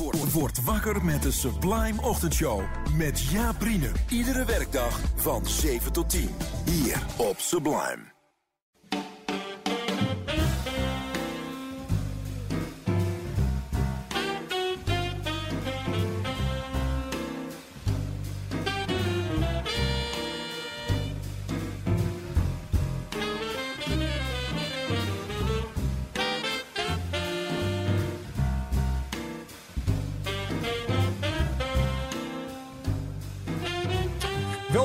Word, word wakker met de Sublime Ochtendshow. Met Jaap. Iedere werkdag van 7 tot 10. Hier op Sublime.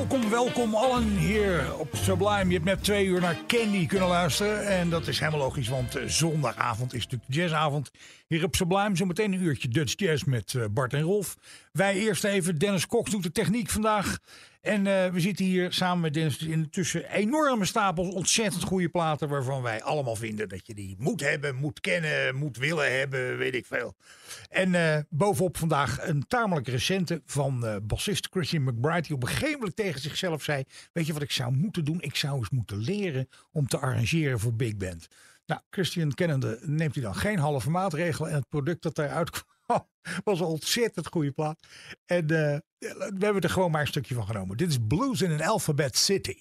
Welkom, welkom allen hier op Sublime. Je hebt net twee uur naar Candy kunnen luisteren. En dat is helemaal logisch, want eh, zondagavond is natuurlijk de jazzavond. Hier op Sublime, zometeen een uurtje Dutch Jazz met eh, Bart en Rolf. Wij eerst even, Dennis Cox doet de techniek vandaag. En eh, we zitten hier samen met Dennis intussen enorme stapels ontzettend goede platen... waarvan wij allemaal vinden dat je die moet hebben, moet kennen, moet willen hebben, weet ik veel. En eh, bovenop vandaag een tamelijk recente van uh, bassist Christian McBride... die op een gegeven moment tegen zichzelf zei... weet je wat ik zou moeten doen? Ik zou eens moeten leren om te arrangeren voor big band. Nou, Christian kennende neemt hij dan geen halve maatregelen... en het product dat daaruit kwam was een ontzettend goede plaat. En eh, we hebben er gewoon maar een stukje van genomen. Dit is Blues in an Alphabet City.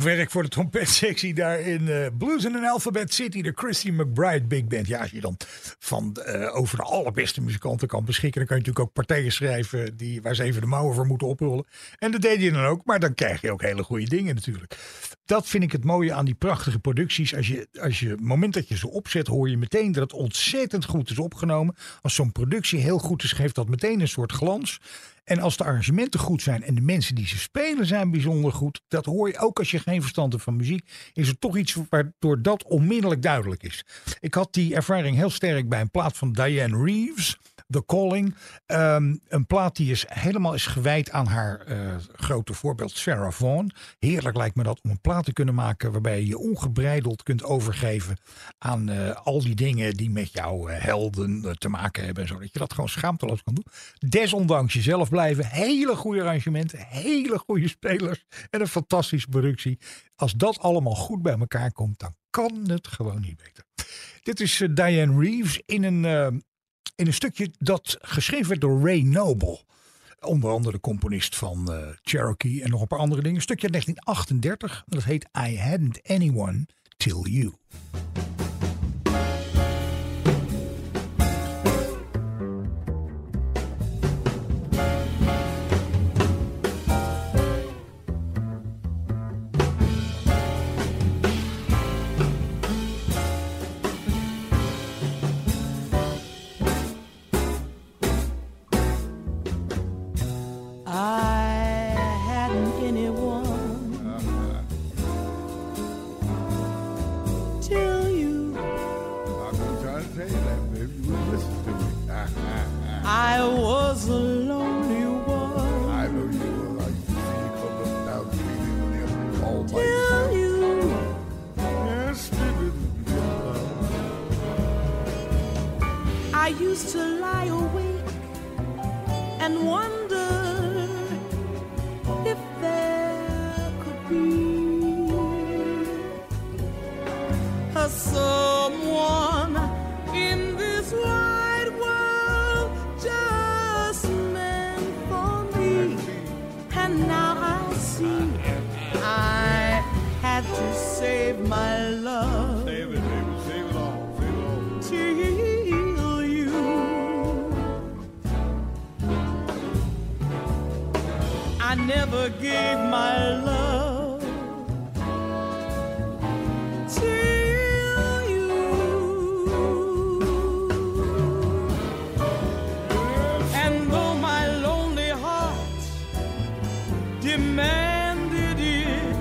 Werk voor de trompetsectie daar in uh, Blues in an Alphabet City. De Christy McBride Big Band. Ja, als je dan van uh, over de allerbeste muzikanten kan beschikken. Dan kan je natuurlijk ook partijen schrijven die, waar ze even de mouwen voor moeten oprollen. En dat deed je dan ook. Maar dan krijg je ook hele goede dingen natuurlijk. Dat vind ik het mooie aan die prachtige producties. Als je, als je het moment dat je ze opzet, hoor je meteen dat het ontzettend goed is opgenomen. Als zo'n productie heel goed is, geeft dat meteen een soort glans. En als de arrangementen goed zijn en de mensen die ze spelen zijn bijzonder goed, dat hoor je ook als je geen verstand hebt van muziek, is er toch iets waardoor dat onmiddellijk duidelijk is. Ik had die ervaring heel sterk bij een plaat van Diane Reeves. The Calling. Um, een plaat die is helemaal is gewijd aan haar uh, grote voorbeeld Sarah Vaughan. Heerlijk lijkt me dat om een plaat te kunnen maken waarbij je je ongebreideld kunt overgeven aan uh, al die dingen die met jouw uh, helden te maken hebben. Zodat je dat gewoon schaamteloos kan doen. Desondanks jezelf blijven. Hele goede arrangementen, hele goede spelers en een fantastische productie. Als dat allemaal goed bij elkaar komt, dan kan het gewoon niet beter. Dit is Diane Reeves in een in een stukje dat geschreven werd door Ray Noble. Onder andere de componist van uh, Cherokee en nog een paar andere dingen. Een stukje 1938. Dat heet I Hadn't Anyone Till You. I used to lie awake and wonder if there could be a soul. never gave my love to you. And though my lonely heart demanded it,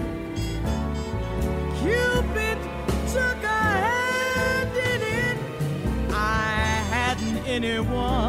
Cupid took a hand in it. I hadn't anyone.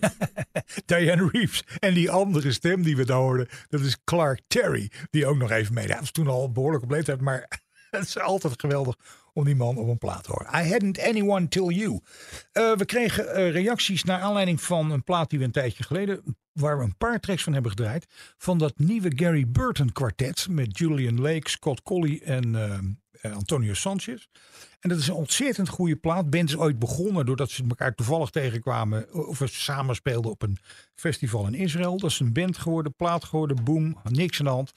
Diane Reeves. En die andere stem die we daar hoorden, dat is Clark Terry. Die ook nog even meedeed. Dat was toen al behoorlijk op leeftijd, maar het is altijd geweldig om die man op een plaat te horen. I hadn't anyone till you. Eh, we kregen eh, reacties naar aanleiding van een plaat die we een tijdje geleden, waar we een paar tracks van hebben gedraaid, van dat nieuwe Gary Burton kwartet met Julian Lake, Scott Colley en ehm, eh, Antonio Sanchez. En dat is een ontzettend goede plaat. Band is ooit begonnen doordat ze elkaar toevallig tegenkwamen. Of samen speelden op een festival in Israël. Dat is een band geworden, plaat geworden, boom, niks aan de hand.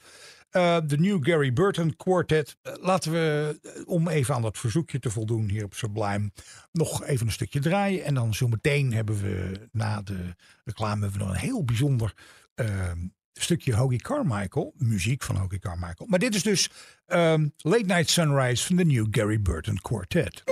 Eh, De New Gary Burton Quartet. Eh, laten we, om even aan dat verzoekje te voldoen hier op Sublime, nog even een stukje draaien. En dan zometeen hebben we na de reclame we nog een heel bijzonder ehm, stukje Hoagie Carmichael. Muziek van Hoagie Carmichael. Maar dit is dus ehm, Late Night Sunrise van de New Gary Burton Quartet.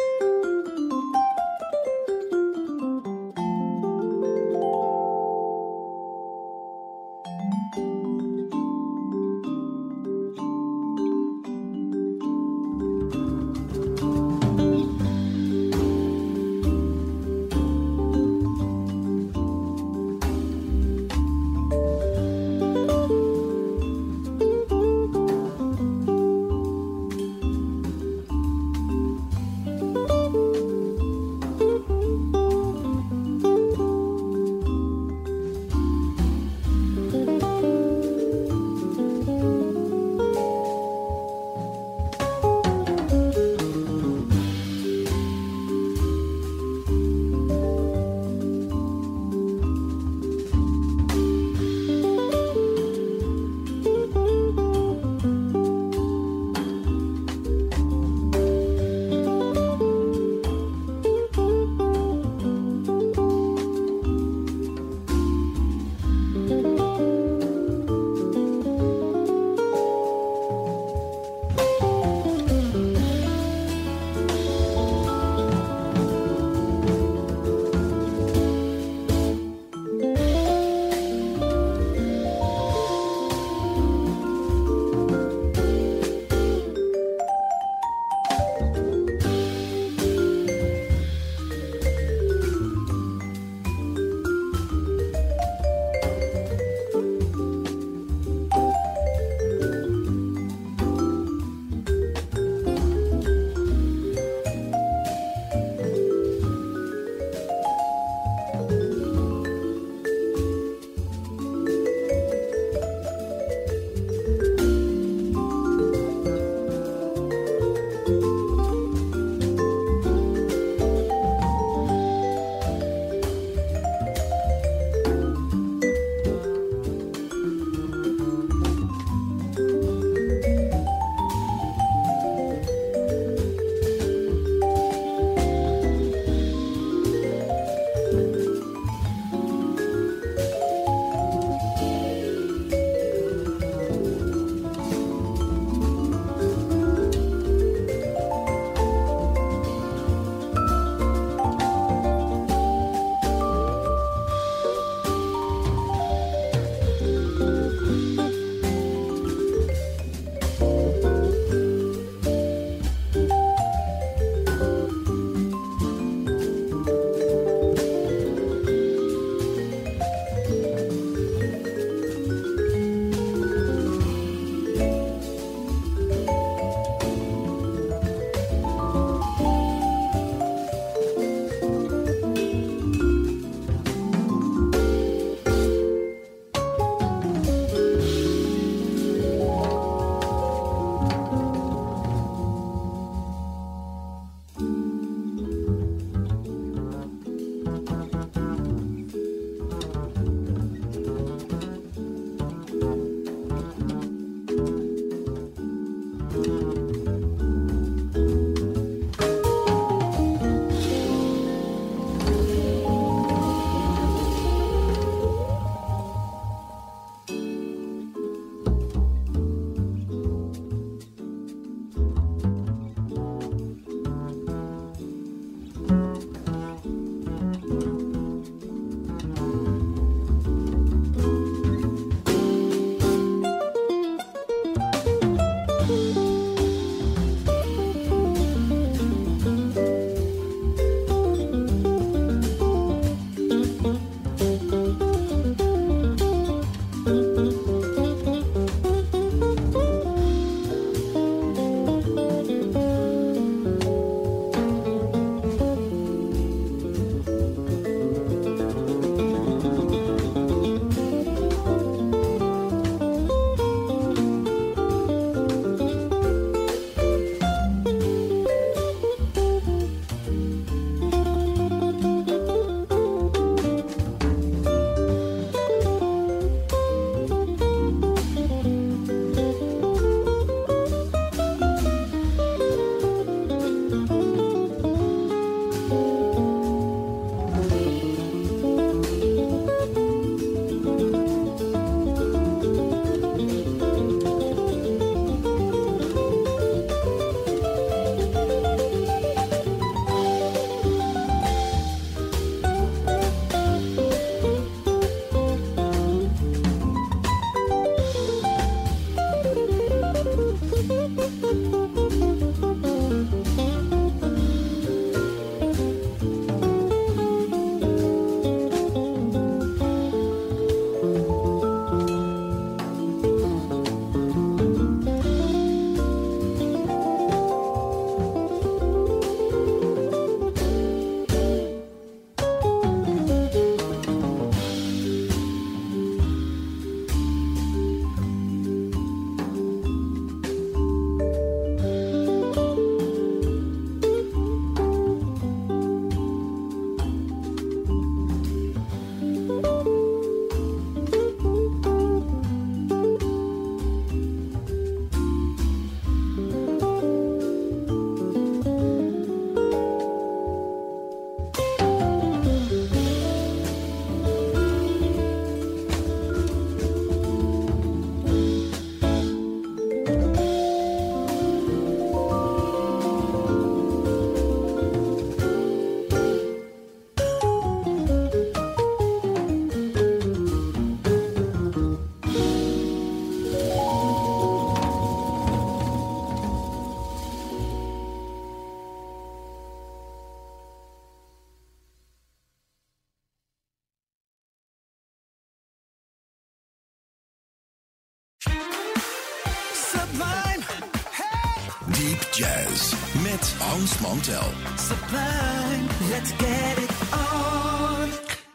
Bounce Montel. Supply, let's get it.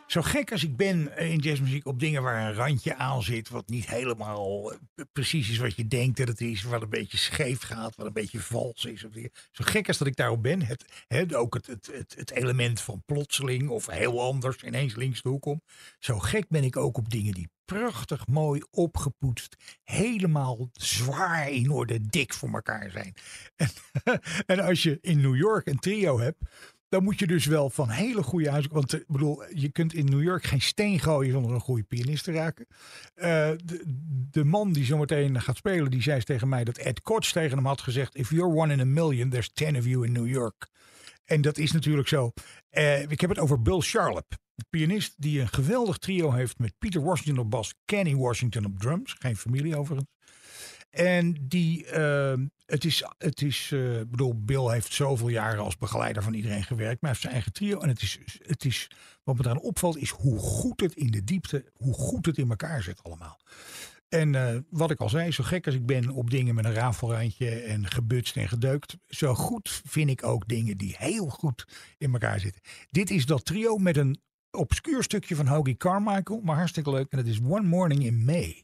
Zo gek als ik ben in jazzmuziek op dingen waar een randje aan zit, wat niet helemaal eh, precies is wat je denkt dat het is, wat een beetje scheef gaat, wat een beetje vals is. Of. Zo gek als dat ik daarop ben, het, ook het, het, het, het element van plotseling of heel anders ineens links de hoek om. Zo gek ben ik ook op dingen die prachtig mooi opgepoetst, helemaal zwaar in orde, dik voor elkaar zijn. En, en als je in New York een trio hebt, dan moet je dus wel van hele goede huizen. Want ik bedoel, je kunt in New York geen steen gooien zonder een goede pianist te raken. Uh, de, de, man die zometeen gaat spelen, die zei tegen mij dat Ed Koch tegen hem had gezegd: If you're one in a million, there's ten of you in New York. En dat is natuurlijk zo. Uh, ik heb het over Bill Charlap. De pianist die een geweldig trio heeft met Peter Washington op bas, Kenny Washington op drums. Geen familie overigens. En die, uh, het is, het is uh, bedoel, Bill heeft zoveel jaren als begeleider van iedereen gewerkt, maar hij heeft zijn eigen trio. En het is, het is, wat me eraan opvalt, is hoe goed het in de diepte, hoe goed het in elkaar zit allemaal. En uh, wat ik al zei, zo gek als ik ben op dingen met een rafelrandje en gebutst en gedeukt, zo goed vind ik ook dingen die heel goed in elkaar zitten. Dit is dat trio met een obscuur stukje van Hoagie Carmichael, maar hartstikke leuk. En dat is One Morning in May.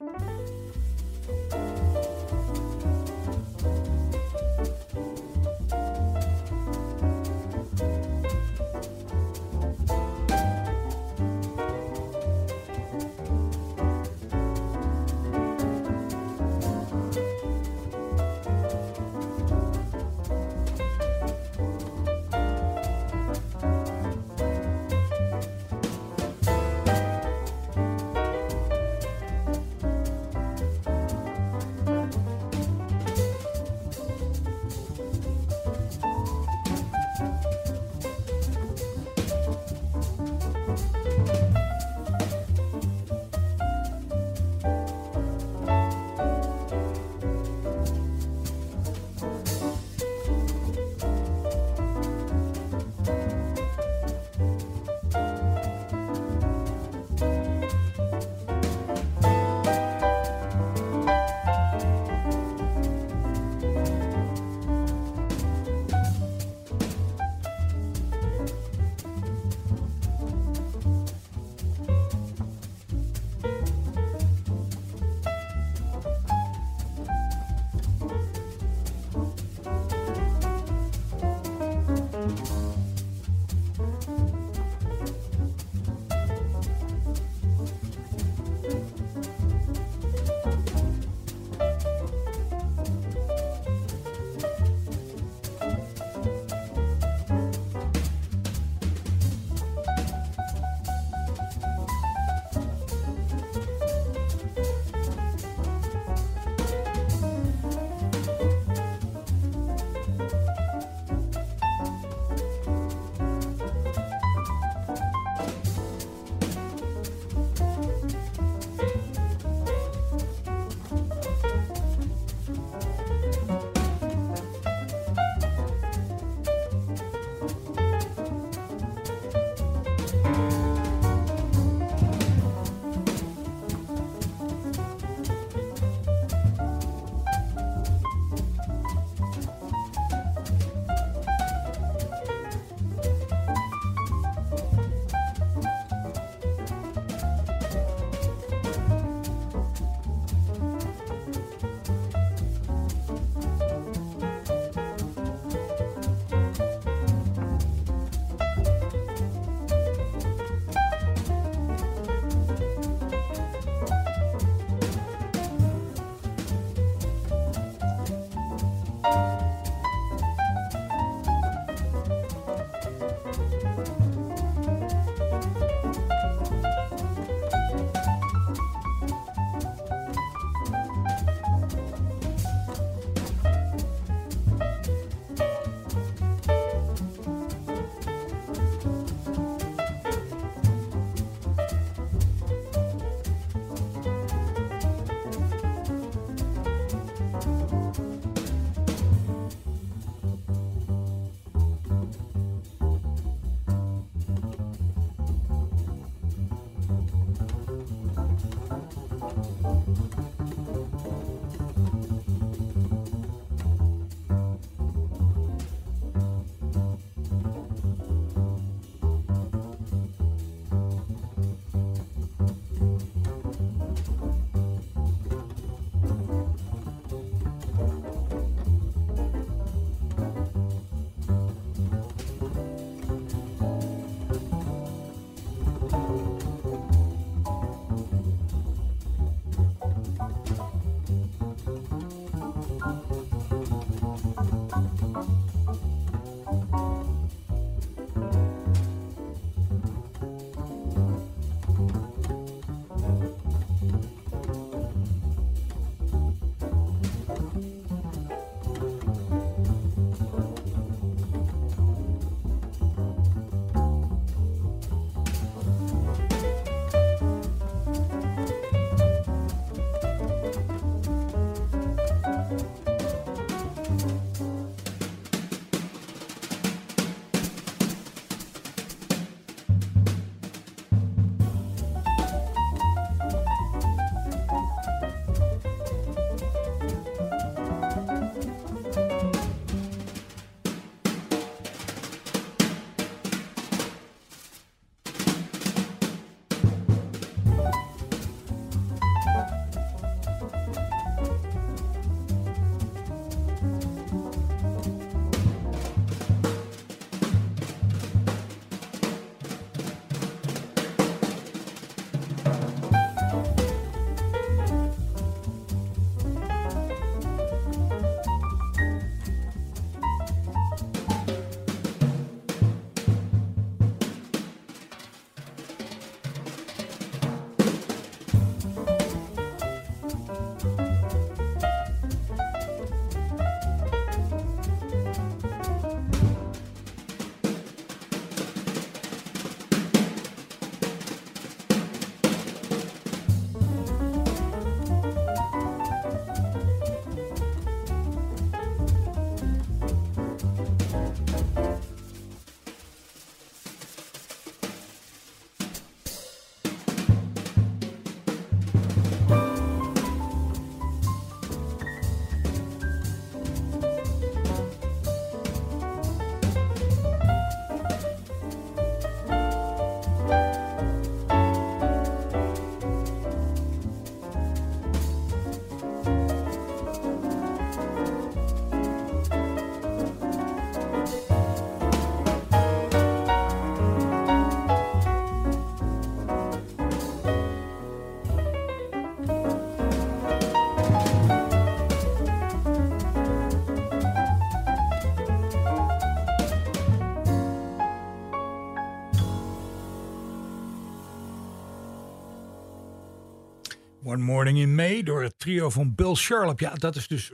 One Morning in May door het trio van Bill Sharlop. Ja, dat is dus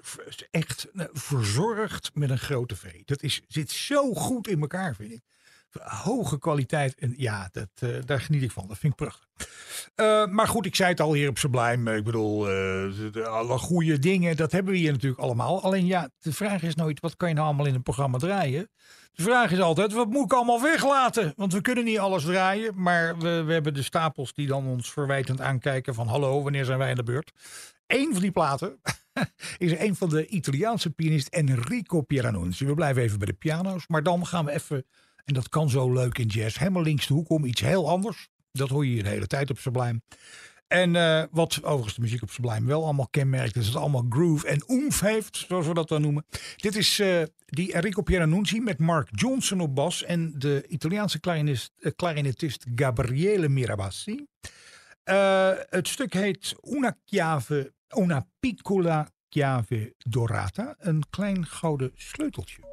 echt eh, verzorgd met een grote V. Dat is, zit zo goed in elkaar, vind ik. Hoge kwaliteit. En ja, dat, eh, daar geniet ik van. Dat vind ik prachtig. Eh, maar goed, ik zei het al hier op Sublime. Ik bedoel, eh, alle goede dingen, dat hebben we hier natuurlijk allemaal. Alleen ja, de vraag is nooit, wat kan je nou allemaal in een programma draaien? De vraag is altijd, wat moet ik allemaal weglaten? Want we kunnen niet alles draaien. Maar we, we hebben de stapels die dan ons verwijtend aankijken van... hallo, wanneer zijn wij aan de beurt? Eén van die platen is een van de Italiaanse pianist Enrico Pieranunzi. We blijven even bij de piano's. Maar dan gaan we even, en dat kan zo leuk in jazz... helemaal links de hoek om, iets heel anders. Dat hoor je hier de hele tijd op Sublime. En eh, wat overigens de muziek op Sublime wel allemaal kenmerkt, is dat het allemaal groove en oomf heeft, zoals we dat dan noemen. Dit is eh, die Enrico Pieranunzi met Mark Johnson op bas en de Italiaanse klarinist, eh, klarinetist Gabriele Mirabassi. Eh, het stuk heet Una chiave, una piccola chiave dorata, een klein gouden sleuteltje.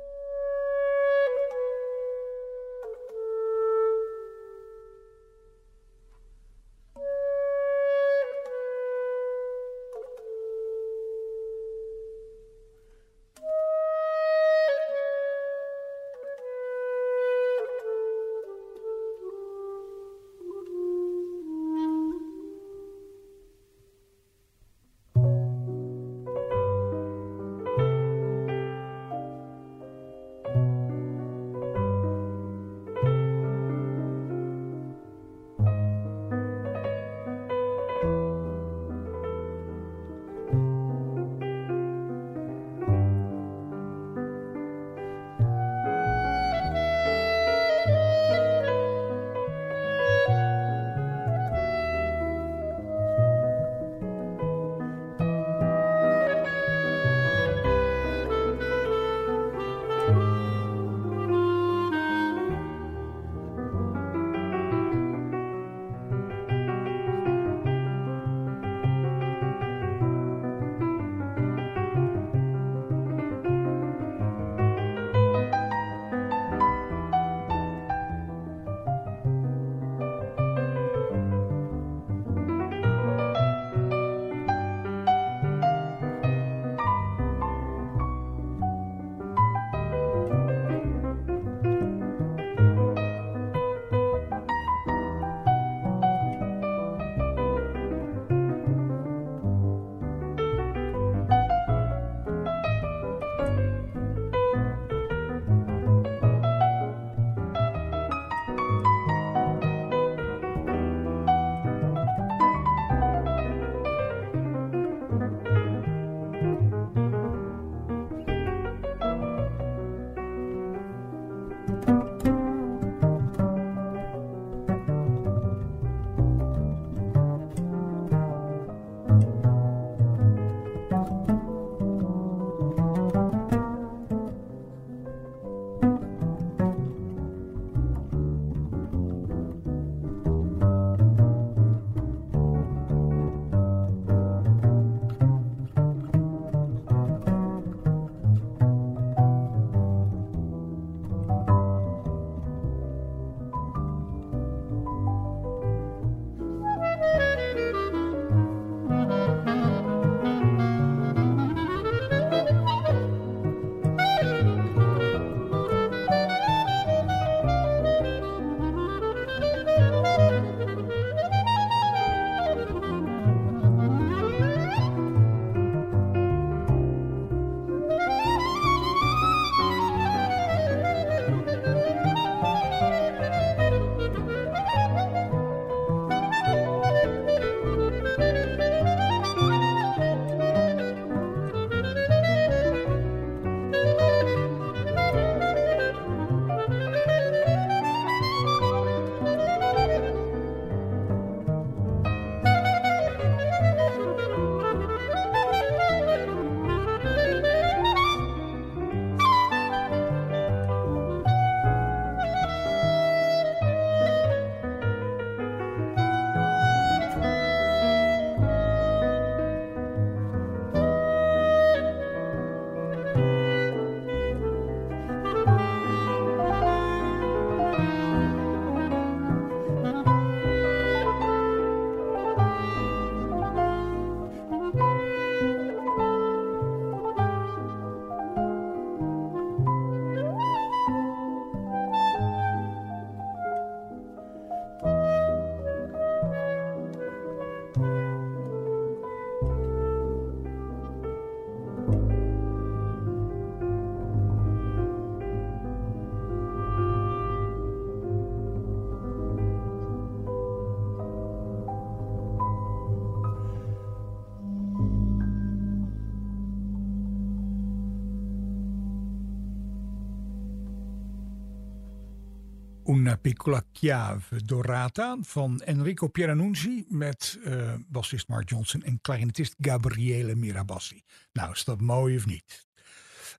Una piccola chiave dorata van Enrico Pieranunzi met eh, bassist Mark Johnson en clarinetist Gabriele Mirabassi. Nou, is dat mooi of niet?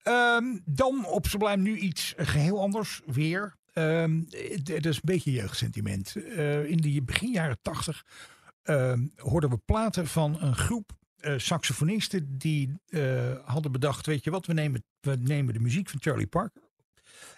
Ehm, dan op Sublime nu iets geheel anders weer. Het het is een beetje jeugdsentiment. Eh, in de begin jaren tachtig ehm, hoorden we platen van een groep eh, saxofonisten die hadden bedacht, weet je wat, we nemen, we nemen de muziek van Charlie Parker.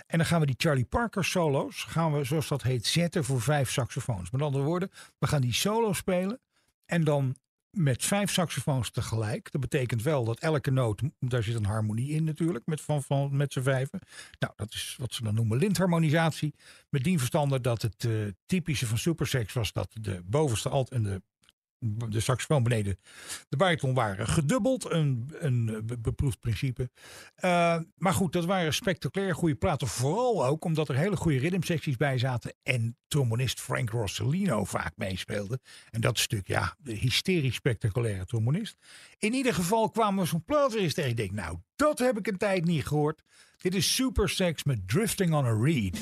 En dan gaan we die Charlie Parker solo's, gaan we zoals dat heet, zetten voor vijf saxofoons. Met andere woorden, we gaan die solo spelen en dan met vijf saxofoons tegelijk. Dat betekent wel dat elke noot, daar zit een harmonie in natuurlijk, met, van, van, met z'n vijven. Nou, dat is wat ze dan noemen lintharmonisatie. Met die verstande dat het eh, typische van Supersex was dat de bovenste alt en de de saxofoon beneden de bariton waren gedubbeld. Een, een be- beproefd principe. Eh, maar goed, dat waren spectaculair goede platen. Vooral ook omdat er hele goede rhythmsecties bij zaten. En trombonist Frank Rossellino vaak meespeelde. En dat stuk, ja, de hysterisch spectaculaire trombonist. In ieder geval kwamen we zo'n plaat eens tegen. Ik denk, nou, dat heb ik een tijd niet gehoord. Dit is Super Sex met Drifting on a Reed.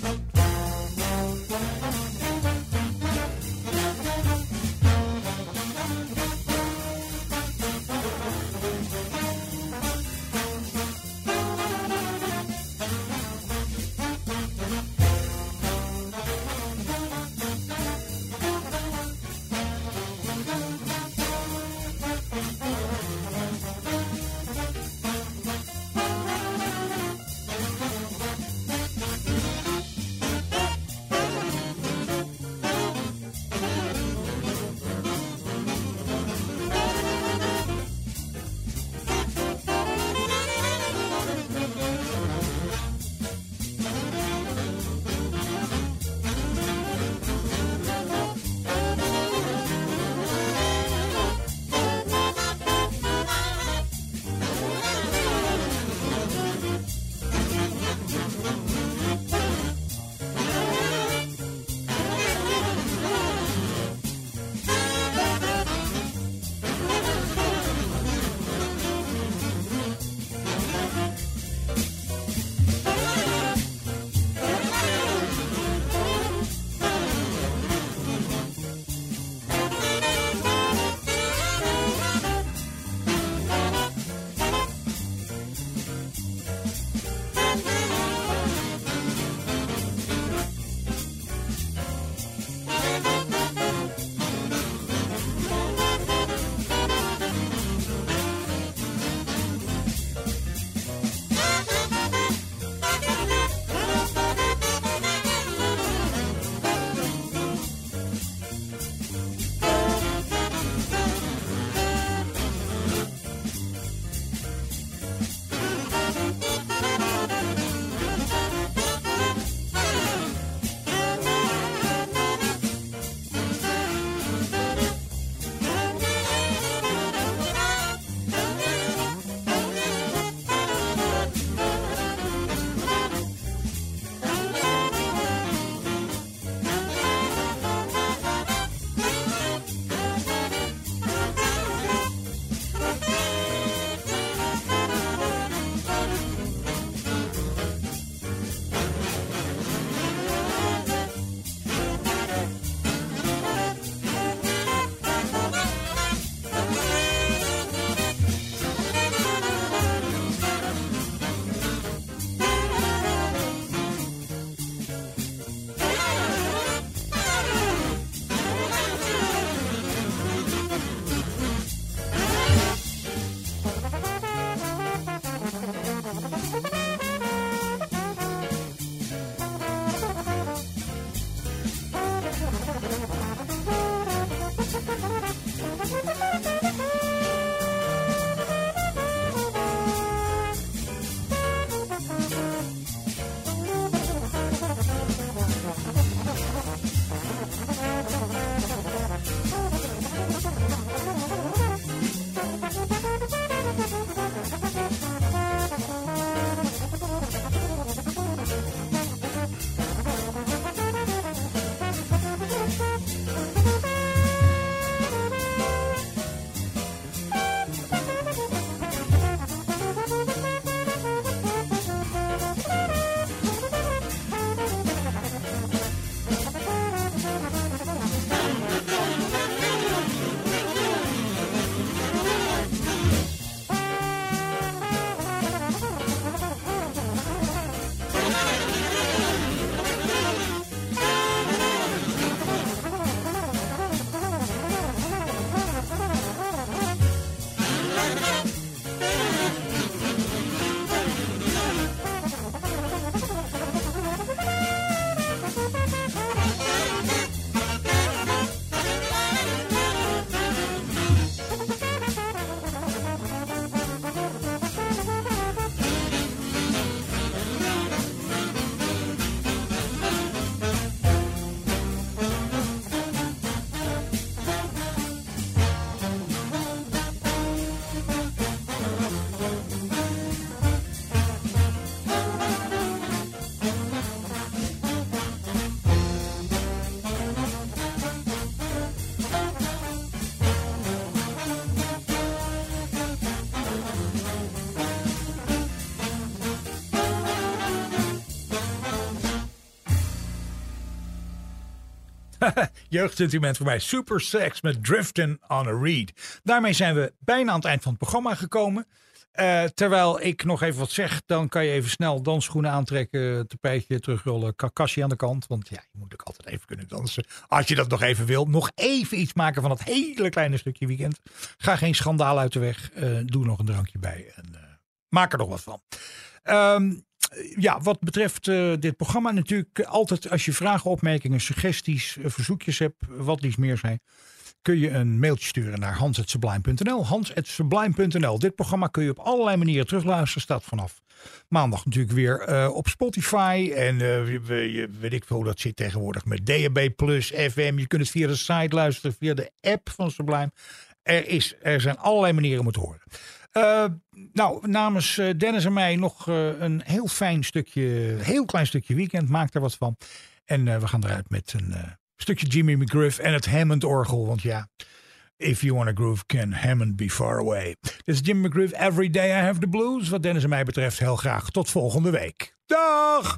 Jeugdsentiment voor mij. Super Sex met Drifting on a Reed. Daarmee zijn we bijna aan het eind van het programma gekomen. Eh, terwijl ik nog even wat zeg, dan kan je even snel dansschoenen aantrekken, tapijtje terugrollen, kakasje aan de kant. Want ja, je moet ook altijd even kunnen dansen. Als je dat nog even wil. Nog even iets maken van dat hele kleine stukje weekend. Ga geen schandaal uit de weg. Eh, doe nog een drankje bij en eh, maak er nog wat van. Ehm, ja, wat betreft eh, dit programma natuurlijk altijd als je vragen, opmerkingen, suggesties, eh, verzoekjes hebt, wat iets meer zijn, kun je een mailtje sturen naar hans.sublime.nl. Hans.sublime.nl. Dit programma kun je op allerlei manieren terugluisteren. Staat vanaf maandag natuurlijk weer eh, op Spotify. En eh, weet ik veel dat zit tegenwoordig met DAB+, FM. Je kunt het via de site luisteren, via de app van Sublime. Er, is, er zijn allerlei manieren om het te horen. Eh, nou, namens eh, Dennis en mij nog eh, een heel fijn stukje, heel klein stukje weekend. Maak er wat van. En we gaan eruit met een stukje Jimmy McGriff en het Hammond-orgel. Want ja, if you wanna groove, can Hammond be far away. Dit is Jimmy McGriff, Every Day I Have the Blues. Wat Dennis en mij betreft heel graag. Tot volgende week. Dag!